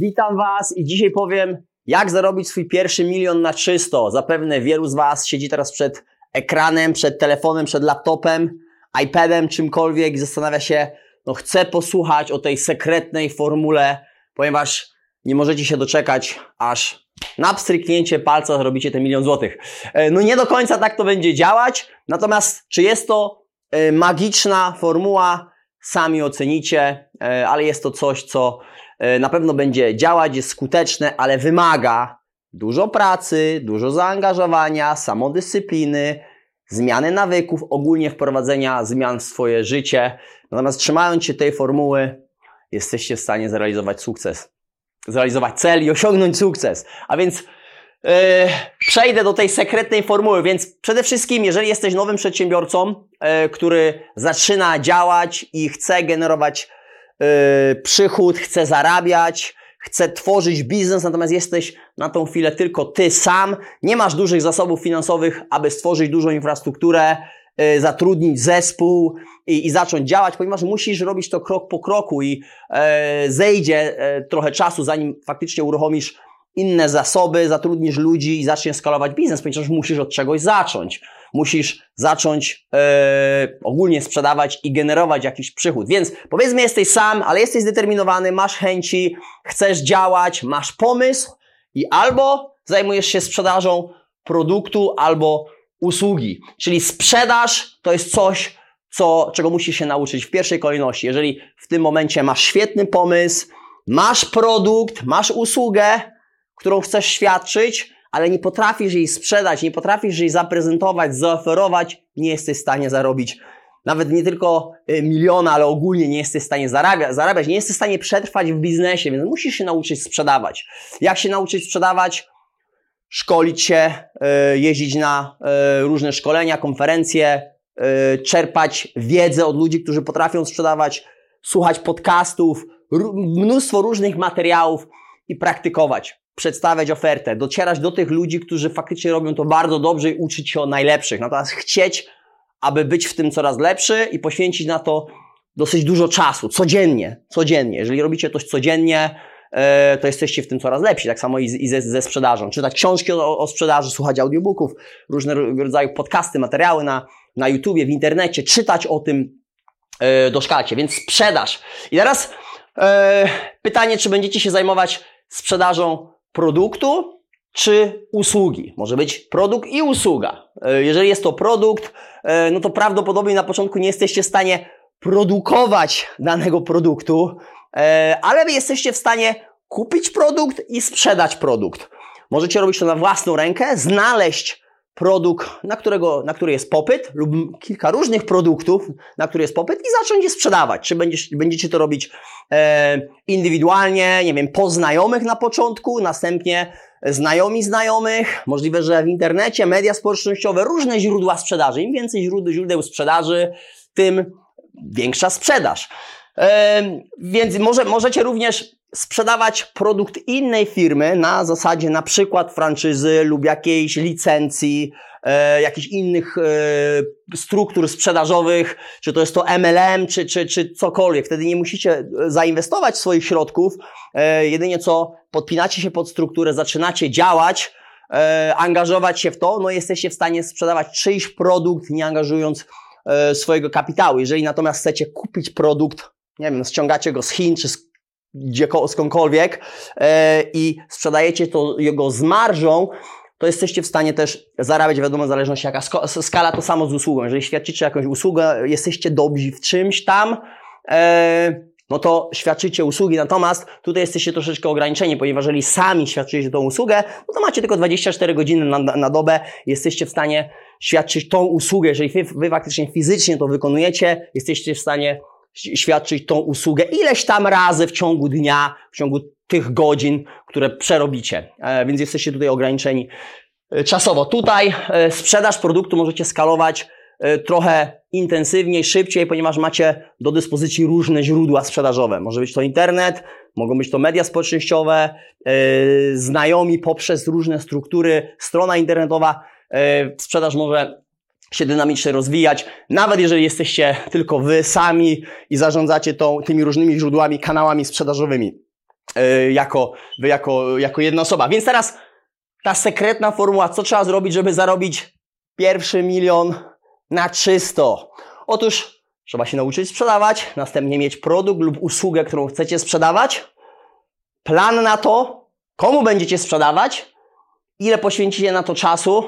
Witam Was i dzisiaj powiem, jak zarobić swój pierwszy milion na czysto. Zapewne wielu z Was siedzi teraz przed ekranem, przed telefonem, przed laptopem, iPadem, czymkolwiek i zastanawia się, no chcę posłuchać o tej sekretnej formule, ponieważ nie możecie się doczekać, aż na pstryknięcie palca zrobicie te milion złotych. E, no nie do końca tak to będzie działać, natomiast czy jest to e, magiczna formuła, sami ocenicie, e, ale jest to coś, co na pewno będzie działać, jest skuteczne, ale wymaga dużo pracy, dużo zaangażowania, samodyscypliny, zmiany nawyków, ogólnie wprowadzenia zmian w swoje życie. Natomiast trzymając się tej formuły, jesteście w stanie zrealizować sukces zrealizować cel i osiągnąć sukces. A więc yy, przejdę do tej sekretnej formuły. Więc przede wszystkim, jeżeli jesteś nowym przedsiębiorcą, yy, który zaczyna działać i chce generować yy, przychód, chce zarabiać, chce tworzyć biznes, natomiast jesteś na tą chwilę tylko ty sam, nie masz dużych zasobów finansowych, aby stworzyć dużą infrastrukturę, Y, zatrudnić zespół i, i, zacząć działać, ponieważ musisz robić to krok po kroku i e, zejdzie e, trochę czasu, zanim faktycznie uruchomisz inne zasoby, zatrudnisz ludzi i zaczniesz skalować biznes, ponieważ musisz od czegoś zacząć. Musisz zacząć e, ogólnie sprzedawać i generować jakiś przychód. Więc powiedzmy, jesteś sam, ale jesteś zdeterminowany, masz chęci, chcesz działać, masz pomysł i albo zajmujesz się sprzedażą produktu, albo usługi. Czyli sprzedaż to jest coś, co, czego musisz się nauczyć w pierwszej kolejności. Jeżeli w tym momencie masz świetny pomysł, masz produkt, masz usługę, którą chcesz świadczyć, ale nie potrafisz jej sprzedać, nie potrafisz jej zaprezentować, zaoferować, nie jesteś w stanie zarobić nawet nie tylko y, miliona, ale ogólnie nie jesteś w stanie zarabiać, zarabiać, nie jesteś w stanie przetrwać w biznesie, więc musisz się nauczyć sprzedawać. Jak się nauczyć sprzedawać? szkolić się, e, jeździć na e, różne szkolenia, konferencje, czerpać wiedzę od ludzi, którzy potrafią sprzedawać, słuchać podcastów, mnóstwo różnych materiałów i praktykować, przedstawiać ofertę, docierać do tych ludzi, którzy faktycznie robią to bardzo dobrze i uczyć się o najlepszych. Natomiast chcieć, aby być w tym coraz lepszy i poświęcić na to dosyć dużo czasu, codziennie, codziennie. Jeżeli robicie coś codziennie, E, to jesteście w tym coraz lepsi. Tak samo i, ze, ze, sprzedażą. Czytać książki o, o sprzedaży, słuchać audiobooków, różne rodzaju podcasty, materiały na, na YouTubie, w internecie, czytać o tym, e, doszkalcie. Więc sprzedaż. I teraz e, pytanie, czy będziecie się zajmować sprzedażą produktu, czy usługi. Może być produkt i usługa. E, jeżeli jest to produkt, e, no to prawdopodobnie na początku nie jesteście w stanie produkować danego produktu, E, ale jesteście w stanie kupić produkt i sprzedać produkt. Możecie robić to na własną rękę, znaleźć produkt, na, którego, na który jest popyt, lub kilka różnych produktów, na który jest popyt i zacząć je sprzedawać. Czy będziesz, będziecie to robić e, indywidualnie, nie wiem, po znajomych na początku, następnie znajomi znajomych, możliwe, że w internecie, media społecznościowe, różne źródła sprzedaży. Im więcej źródeł, źródeł sprzedaży, tym większa sprzedaż. Więc może, możecie również sprzedawać produkt innej firmy na zasadzie na przykład franczyzy lub jakiejś licencji, e, jakichś innych e, struktur sprzedażowych, czy to jest to MLM, czy, czy, czy cokolwiek. Wtedy nie musicie zainwestować swoich środków, e, jedynie co podpinacie się pod strukturę, zaczynacie działać, angażować się w to, no jesteście w stanie sprzedawać czyjś produkt, nie angażując swojego kapitału. Jeżeli natomiast chcecie kupić produkt nie wiem, ściągacie go z Chin czy z, gdzie, skądkolwiek e, i sprzedajecie to jego z marżą, to jesteście w stanie też zarabiać, wiadomo, w zależności jaka skala, to samo z usługą. Jeżeli świadczycie jakąś usługę, jesteście dobrzy w czymś tam, e, no to świadczycie usługi, natomiast tutaj jesteście troszeczkę ograniczeni, ponieważ jeżeli sami świadczycie tą usługę, no to macie tylko 24 godziny na, na dobę, jesteście w stanie świadczyć tą usługę, jeżeli wy, wy faktycznie fizycznie to wykonujecie, jesteście w stanie świadczyć tą usługę ileś tam razy w ciągu dnia, w ciągu tych godzin, które przerobicie. E, więc jesteście tutaj ograniczeni e, czasowo. Tutaj e, sprzedaż produktu możecie skalować trochę intensywniej, szybciej, ponieważ macie do dyspozycji różne źródła sprzedażowe. Może być to internet, mogą być to media społecznościowe, znajomi poprzez różne struktury, strona internetowa. Sprzedaż może się dynamicznie rozwijać, nawet jeżeli jesteście tylko wy sami i zarządzacie tą, tymi różnymi źródłami, kanałami sprzedażowymi. yy, jako, wy jako, jako jedna osoba. Więc teraz ta sekretna formuła, co trzeba zrobić, żeby zarobić pierwszy milion na czysto. Otóż trzeba się nauczyć sprzedawać, następnie mieć produkt lub usługę, którą chcecie sprzedawać, plan na to, komu będziecie sprzedawać, ile poświęcicie na to czasu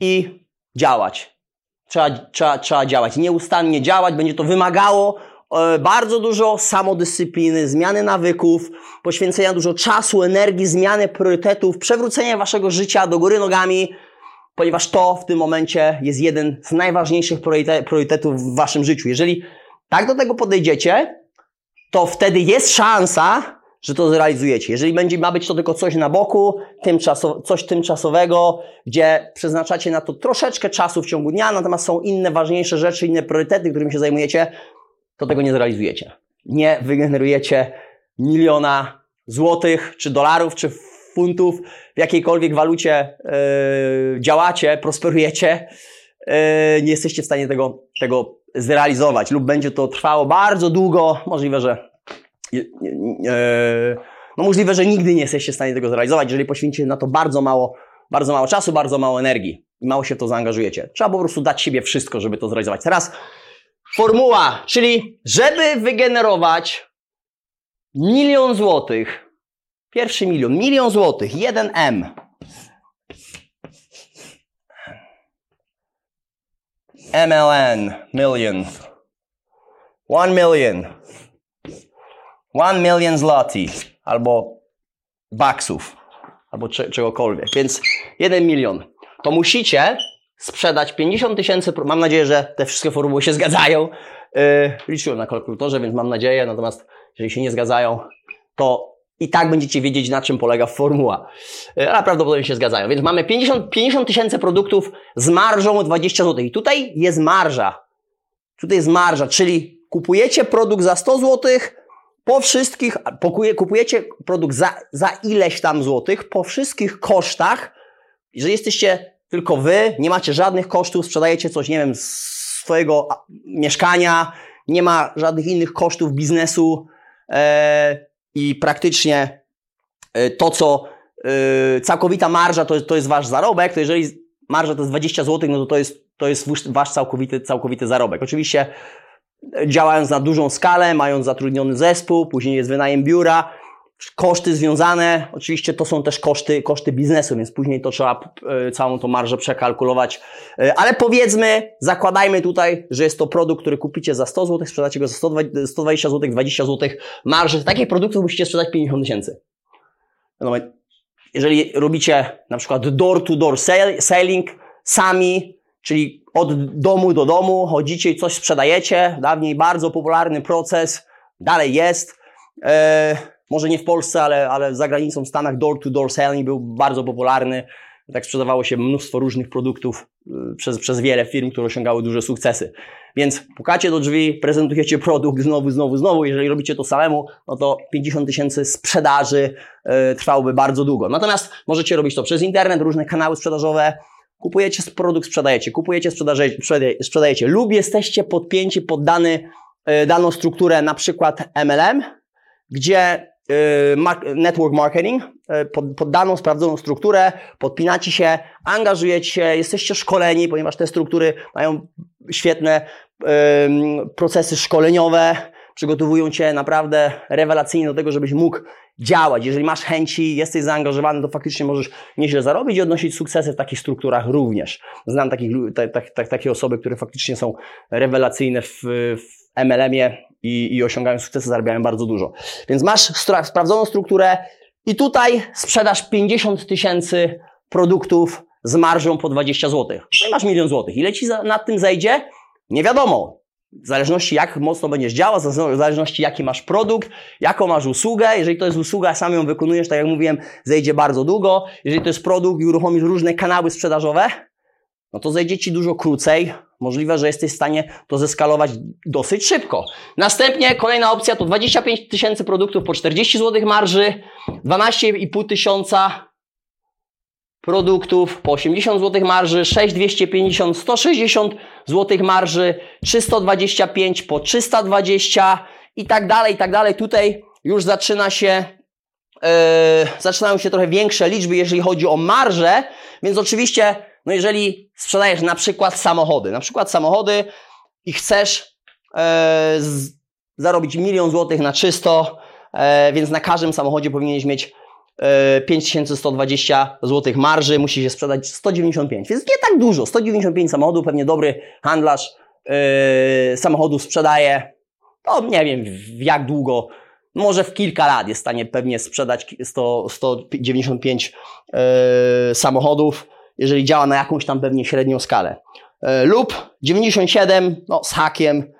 i działać. Trzeba, trzeba, trzeba działać, nieustannie działać, będzie to wymagało e, bardzo dużo samodyscypliny, zmiany nawyków, poświęcenia dużo czasu, energii, zmiany priorytetów, przewrócenia waszego życia do góry nogami, ponieważ to w tym momencie jest jeden z najważniejszych priorytetów w waszym życiu. Jeżeli tak do tego podejdziecie, to wtedy jest szansa, że to zrealizujecie. Jeżeli będzie, ma być to tylko coś na boku, tymczaso, coś tymczasowego, gdzie przeznaczacie na to troszeczkę czasu w ciągu dnia, natomiast są inne ważniejsze rzeczy, inne priorytety, którymi się zajmujecie, to tego nie zrealizujecie. Nie wygenerujecie miliona złotych, czy dolarów, czy funtów, w jakiejkolwiek walucie yy, działacie, prosperujecie, yy, nie jesteście w stanie tego, tego zrealizować lub będzie to trwało bardzo długo, możliwe, że no możliwe, że nigdy nie jesteście w stanie tego zrealizować, jeżeli poświęcicie na to bardzo mało, bardzo mało czasu, bardzo mało energii i mało się w to zaangażujecie. Trzeba po prostu dać siebie wszystko, żeby to zrealizować. Teraz formuła, czyli żeby wygenerować milion złotych, Pierwszy milion. Milion złotych. 1M. MLN. Million. One million. One million zloty. Albo baksów. Albo czegokolwiek. Więc 1 milion. To musicie sprzedać 50 tysięcy. Mam nadzieję, że te wszystkie formuły się zgadzają. Yy, liczyłem na kalkulatorze, więc mam nadzieję. Natomiast jeżeli się nie zgadzają, to i tak będziecie wiedzieć, na czym polega formuła. E, ale prawdopodobnie się zgadzają. Więc mamy 50, 50 tysięcy produktów z marżą 20 zł. I tutaj jest marża. Tutaj jest marża, czyli kupujecie produkt za 100 zł, po wszystkich, kupujecie produkt za, za ileś tam złotych, po wszystkich kosztach, jeżeli jesteście tylko wy, nie macie żadnych kosztów, sprzedajecie coś, nie wiem, z swojego mieszkania, nie ma żadnych innych kosztów biznesu, e, i praktycznie e, to, co yy, całkowita marża to, to jest wasz zarobek, to jeżeli marża to jest 20 zł, no to to jest, to jest wasz całkowity, całkowity zarobek. Oczywiście działając na dużą skalę, mając zatrudniony zespół, później jest wynajem biura, koszty związane, oczywiście to są też koszty, koszty biznesu, więc później to trzeba e, całą tą marżę przekalkulować. E, ale powiedzmy, zakładajmy tutaj, że jest to produkt, który kupicie za 100 zł, sprzedacie go za 120 zł, 20 zł marży. Takich produktów musicie sprzedać 50 tysięcy. Jeżeli robicie na przykład door-to-door selling sami, czyli od domu do domu, chodzicie i coś sprzedajecie, dawniej bardzo popularny proces, dalej jest. Yy, może nie w Polsce, ale, ale za granicą w Stanach door-to-door selling był bardzo popularny. Tak sprzedawało się mnóstwo różnych produktów y, przez, przez wiele firm, które osiągały duże sukcesy. Więc pukacie do drzwi, prezentujecie produkt znowu, znowu, znowu. Jeżeli robicie to samemu, no to 50 tysięcy sprzedaży y, trwałoby bardzo długo. Natomiast możecie robić to przez internet, różne kanały sprzedażowe. Kupujecie produkt, sprzedajecie, kupujecie, sprzedajecie. Lub jesteście podpięci pod dany, y, daną strukturę, na przykład MLM, gdzie Y, network marketing, y, pod, pod daną, sprawdzoną strukturę, podpinacie się, angażujecie się, jesteście szkoleni, ponieważ te struktury mają świetne procesy szkoleniowe, przygotowują Cię naprawdę rewelacyjnie do tego, żebyś mógł działać. Jeżeli masz chęci, jesteś zaangażowany, to faktycznie możesz nieźle zarobić i odnosić sukcesy w takich strukturach również. Znam takich, takie osoby, które faktycznie są rewelacyjne w, w MLM-ie i, i osiągają sukcesy, zarabiają bardzo dużo. Więc masz sprawdzoną strukturę i tutaj sprzedasz 50 tysięcy produktów z marżą po 20 zł. No i masz milion złotych. Ile ci za, nad tym zejdzie? Nie wiadomo. W zależności jak mocno będziesz działał, w zależności jaki masz produkt, jaką masz usługę. Jeżeli to jest usługa, sam ją wykonujesz, tak jak mówiłem, zejdzie bardzo długo. Jeżeli to jest produkt i uruchomisz różne kanały sprzedażowe, no to zejdzie Ci dużo krócej. Możliwe, że jesteś w stanie to zeskalować dosyć szybko. Następnie kolejna opcja to 25 tysięcy produktów po 40 zł marży, 12,5 tysiąca produktów po 80 zł marży, 6250, 160 zł marży, 325 po 320 i tak dalej, i tak dalej. Tutaj już zaczyna się yy, zaczynają się trochę większe liczby, jeżeli chodzi o marżę, więc oczywiście, no jeżeli sprzedajesz na przykład samochody, na przykład samochody i chcesz yy, z, zarobić milion złotych na czysto, yy, więc na każdym samochodzie powinieneś mieć 5120 zł marży, musi się sprzedać 195, więc nie tak dużo, 195 samochodów, pewnie dobry handlarz yy, samochodów sprzedaje, to nie wiem w jak długo, może w kilka lat jest w stanie pewnie sprzedać 100, 195 yy, samochodów, jeżeli działa na jakąś tam pewnie średnią skalę. Yy, lub 97, no z hakiem,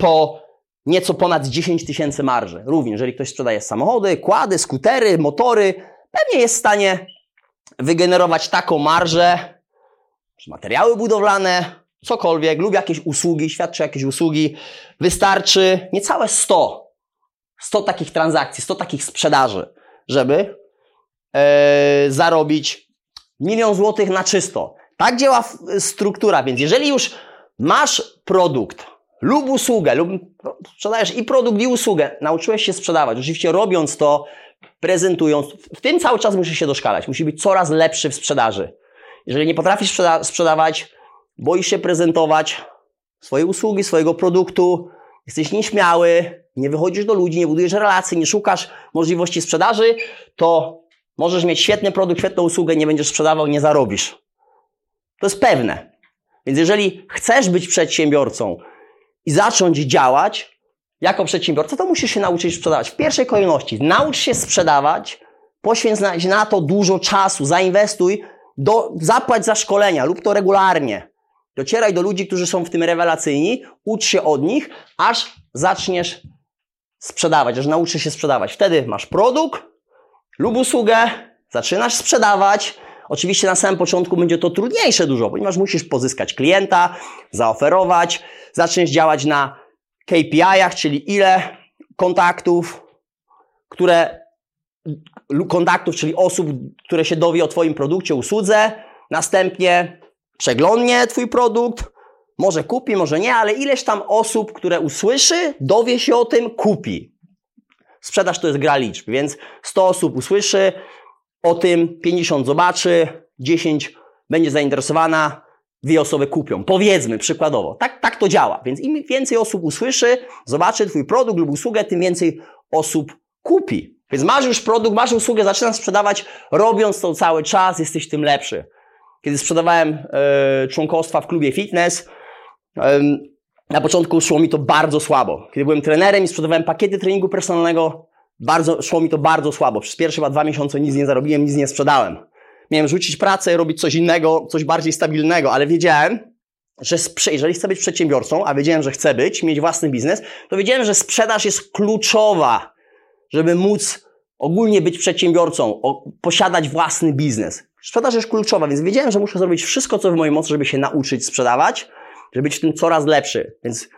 po nieco ponad 10 tysięcy marży. Również, jeżeli ktoś sprzedaje samochody, kłady, skutery, motory, pewnie jest w stanie wygenerować taką marżę, materiały budowlane, cokolwiek, lub jakieś usługi, świadczy jakieś usługi, wystarczy niecałe 100, 100 takich transakcji, 100 takich sprzedaży, żeby e, zarobić milion złotych na czysto. Tak działa struktura, więc jeżeli już masz produkt lub usługę, lub no, sprzedajesz i produkt, i usługę, nauczyłeś się sprzedawać, oczywiście robiąc to, prezentując, w tym cały czas musisz się doszkalać, musi być coraz lepszy w sprzedaży. Jeżeli nie potrafisz sprzeda sprzedawać, boisz się prezentować swoje usługi, swojego produktu, jesteś nieśmiały, nie wychodzisz do ludzi, nie budujesz relacji, nie szukasz możliwości sprzedaży, to możesz mieć świetny produkt, świetną usługę, nie będziesz sprzedawał, nie zarobisz. To jest pewne. Więc jeżeli chcesz być przedsiębiorcą i zacząć działać jako przedsiębiorca, to musisz się nauczyć sprzedawać. W pierwszej kolejności naucz się sprzedawać, poświęć na to dużo czasu, zainwestuj, do, zapłać za szkolenia, lub to regularnie. Docieraj do ludzi, którzy są w tym rewelacyjni, ucz się od nich, aż zaczniesz sprzedawać, aż nauczysz się sprzedawać. Wtedy masz produkt lub usługę, zaczynasz sprzedawać. Oczywiście na samym początku będzie to trudniejsze dużo, ponieważ musisz pozyskać klienta, zaoferować, zaczniesz działać na KPI-ach, czyli ile kontaktów, które kontaktów, czyli osób, które się dowie o Twoim produkcie, usłudze, następnie przeglądnie Twój produkt, może kupi, może nie, ale ileś tam osób, które usłyszy, dowie się o tym, kupi. Sprzedaż to jest gra liczb, więc 100 osób usłyszy o tym, 50 zobaczy, 10 będzie zainteresowana, dwie osoby kupią. Powiedzmy przykładowo. Tak, tak to działa. Więc im więcej osób usłyszy, zobaczy Twój produkt lub usługę, tym więcej osób kupi. Więc masz już produkt, masz usługę, zaczynasz sprzedawać, robiąc to cały czas, jesteś tym lepszy. Kiedy sprzedawałem e, członkostwa w klubie fitness, e, na początku szło mi to bardzo słabo. Kiedy byłem trenerem i sprzedawałem pakiety treningu personalnego, bardzo, szło mi to bardzo słabo. Przez pierwsze chyba dwa miesiące nic nie zarobiłem, nic nie sprzedałem. Miałem rzucić pracę, robić coś innego, coś bardziej stabilnego, ale wiedziałem, że jeżeli chcę być przedsiębiorcą, a wiedziałem, że chcę być, mieć własny biznes, to wiedziałem, że sprzedaż jest kluczowa, żeby móc ogólnie być przedsiębiorcą, posiadać własny biznes. Sprzedaż jest kluczowa, więc wiedziałem, że muszę zrobić wszystko, co w mojej mocy, żeby się nauczyć sprzedawać, żeby być w tym coraz lepszy. Więc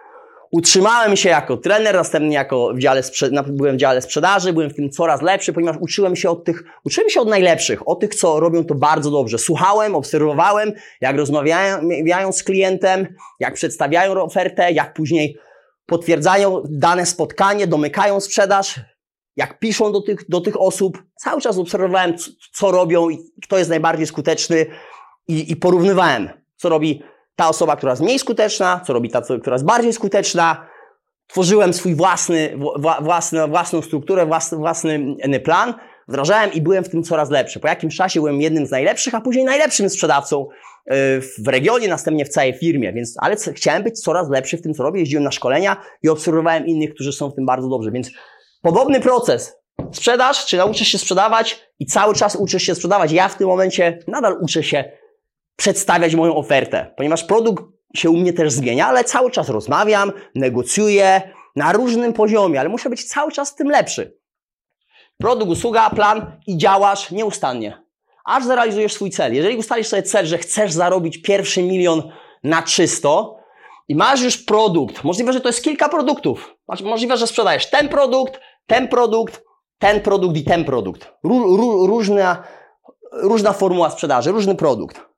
utrzymałem się jako trener, następnie jako w dziale byłem w dziale sprzedaży, byłem w tym coraz lepszy, ponieważ uczyłem się od tych, uczyłem się od najlepszych, od tych, co robią to bardzo dobrze. Słuchałem, obserwowałem, jak rozmawiają z klientem, jak przedstawiają ofertę, jak później potwierdzają dane spotkanie, domykają sprzedaż, jak piszą do tych, do tych osób, cały czas obserwowałem, co, co robią i kto jest najbardziej skuteczny i, i porównywałem, co robi ta osoba, która jest mniej skuteczna, co robi ta, która jest bardziej skuteczna. Tworzyłem swój własny, własny, własną strukturę, własny, własny plan, wdrażałem i byłem w tym coraz lepszy. Po jakimś czasie byłem jednym z najlepszych, a później najlepszym sprzedawcą y, w regionie, następnie w całej firmie, więc, ale chciałem być coraz lepszy w tym, co robię. Jeździłem na szkolenia i obserwowałem innych, którzy są w tym bardzo dobrze, więc Podobny proces. Sprzedaż, czy nauczysz się sprzedawać i cały czas uczysz się sprzedawać. Ja w tym momencie nadal uczę się przedstawiać moją ofertę, ponieważ produkt się u mnie też zmienia, ale cały czas rozmawiam, negocjuję na różnym poziomie, ale muszę być cały czas tym lepszy. Produkt, usługa, plan i działasz nieustannie, aż zrealizujesz swój cel. Jeżeli ustalisz sobie cel, że chcesz zarobić pierwszy milion na czysto, i masz już produkt, możliwe, że to jest kilka produktów, możliwe, że sprzedajesz ten produkt, ten produkt, ten produkt i ten produkt. Ró, ró, różna, różna formuła sprzedaży, różny produkt.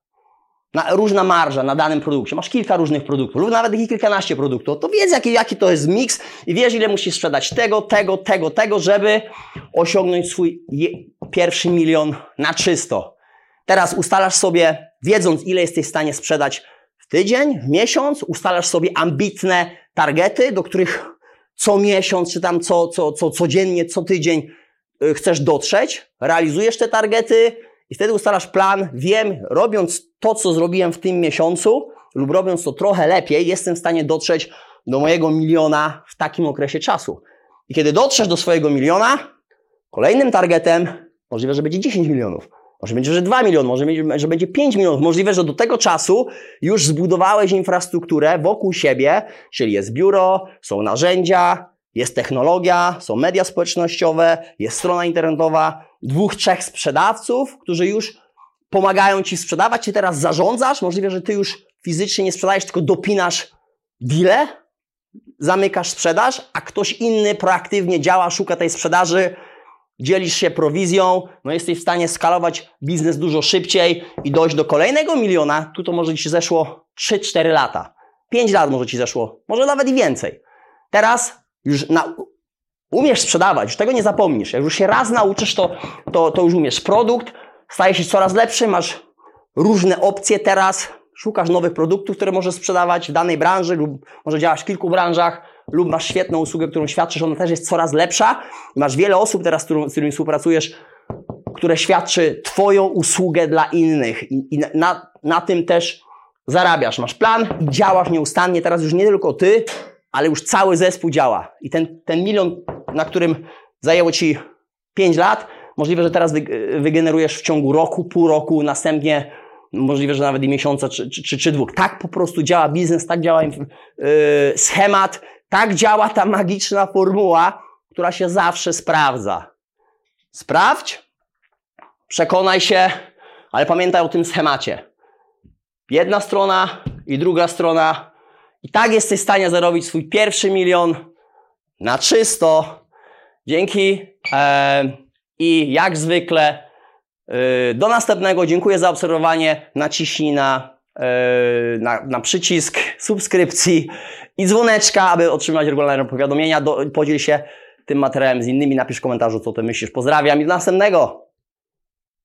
Na, różna marża na danym produkcie, masz kilka różnych produktów, lub nawet i kilkanaście produktów, to wiedz jaki, jaki to jest miks i wiesz ile musisz sprzedać tego, tego, tego, tego, żeby osiągnąć swój je, pierwszy milion na czysto. Teraz ustalasz sobie, wiedząc ile jesteś w stanie sprzedać w tydzień, w miesiąc, ustalasz sobie ambitne targety, do których co miesiąc, czy tam co, co, co codziennie, co tydzień y, chcesz dotrzeć, realizujesz te targety, i wtedy ustalasz plan, wiem, robiąc to, co zrobiłem w tym miesiącu, lub robiąc to trochę lepiej, jestem w stanie dotrzeć do mojego miliona w takim okresie czasu. I kiedy dotrzesz do swojego miliona, kolejnym targetem możliwe, że będzie 10 milionów. Może będzie, że 2 miliony, może będzie, że będzie 5 milionów. Możliwe, że do tego czasu już zbudowałeś infrastrukturę wokół siebie, czyli jest biuro, są narzędzia, jest technologia, są media społecznościowe, jest strona internetowa, dwóch, trzech sprzedawców, którzy już pomagają ci sprzedawać, ty teraz zarządzasz, możliwe, że ty już fizycznie nie sprzedajesz, tylko dopinasz deale, zamykasz sprzedaż, a ktoś inny proaktywnie działa, szuka tej sprzedaży, dzielisz się prowizją, no jesteś w stanie skalować biznes dużo szybciej i dojść do kolejnego miliona, tu to może ci zeszło 3-4 lata. 5 lat może ci zeszło, może nawet i więcej. Teraz już na, umiesz sprzedawać, już tego nie zapomnisz. Jak już się raz nauczysz, to, to, to już umiesz. Produkt staje się coraz lepszy, masz różne opcje teraz, szukasz nowych produktów, które możesz sprzedawać w danej branży lub może działasz w kilku branżach lub masz świetną usługę, którą świadczysz, ona też jest coraz lepsza. Masz wiele osób teraz, z, którym, z którymi współpracujesz, które świadczy Twoją usługę dla innych i, i na, na tym też zarabiasz. Masz plan i działasz nieustannie. Teraz już nie tylko Ty, ale już cały zespół działa. I ten, ten milion, na którym zajęło Ci 5 lat, możliwe, że teraz wygenerujesz w ciągu roku, pół roku, następnie możliwe, że nawet i miesiąca czy, czy, czy dwóch. Tak po prostu działa biznes, tak działa yy, schemat, tak działa ta magiczna formuła, która się zawsze sprawdza. Sprawdź, przekonaj się, ale pamiętaj o tym schemacie. Jedna strona i druga strona i tak jesteś w stanie zarobić swój pierwszy milion na czysto. Dzięki. E, I jak zwykle e, do następnego. Dziękuję za obserwowanie. Naciśnij na, e, na, na, przycisk subskrypcji i dzwoneczka, aby otrzymać regularne powiadomienia. Do, podziel się tym materiałem z innymi. Napisz w komentarzu, co ty myślisz. Pozdrawiam i do następnego.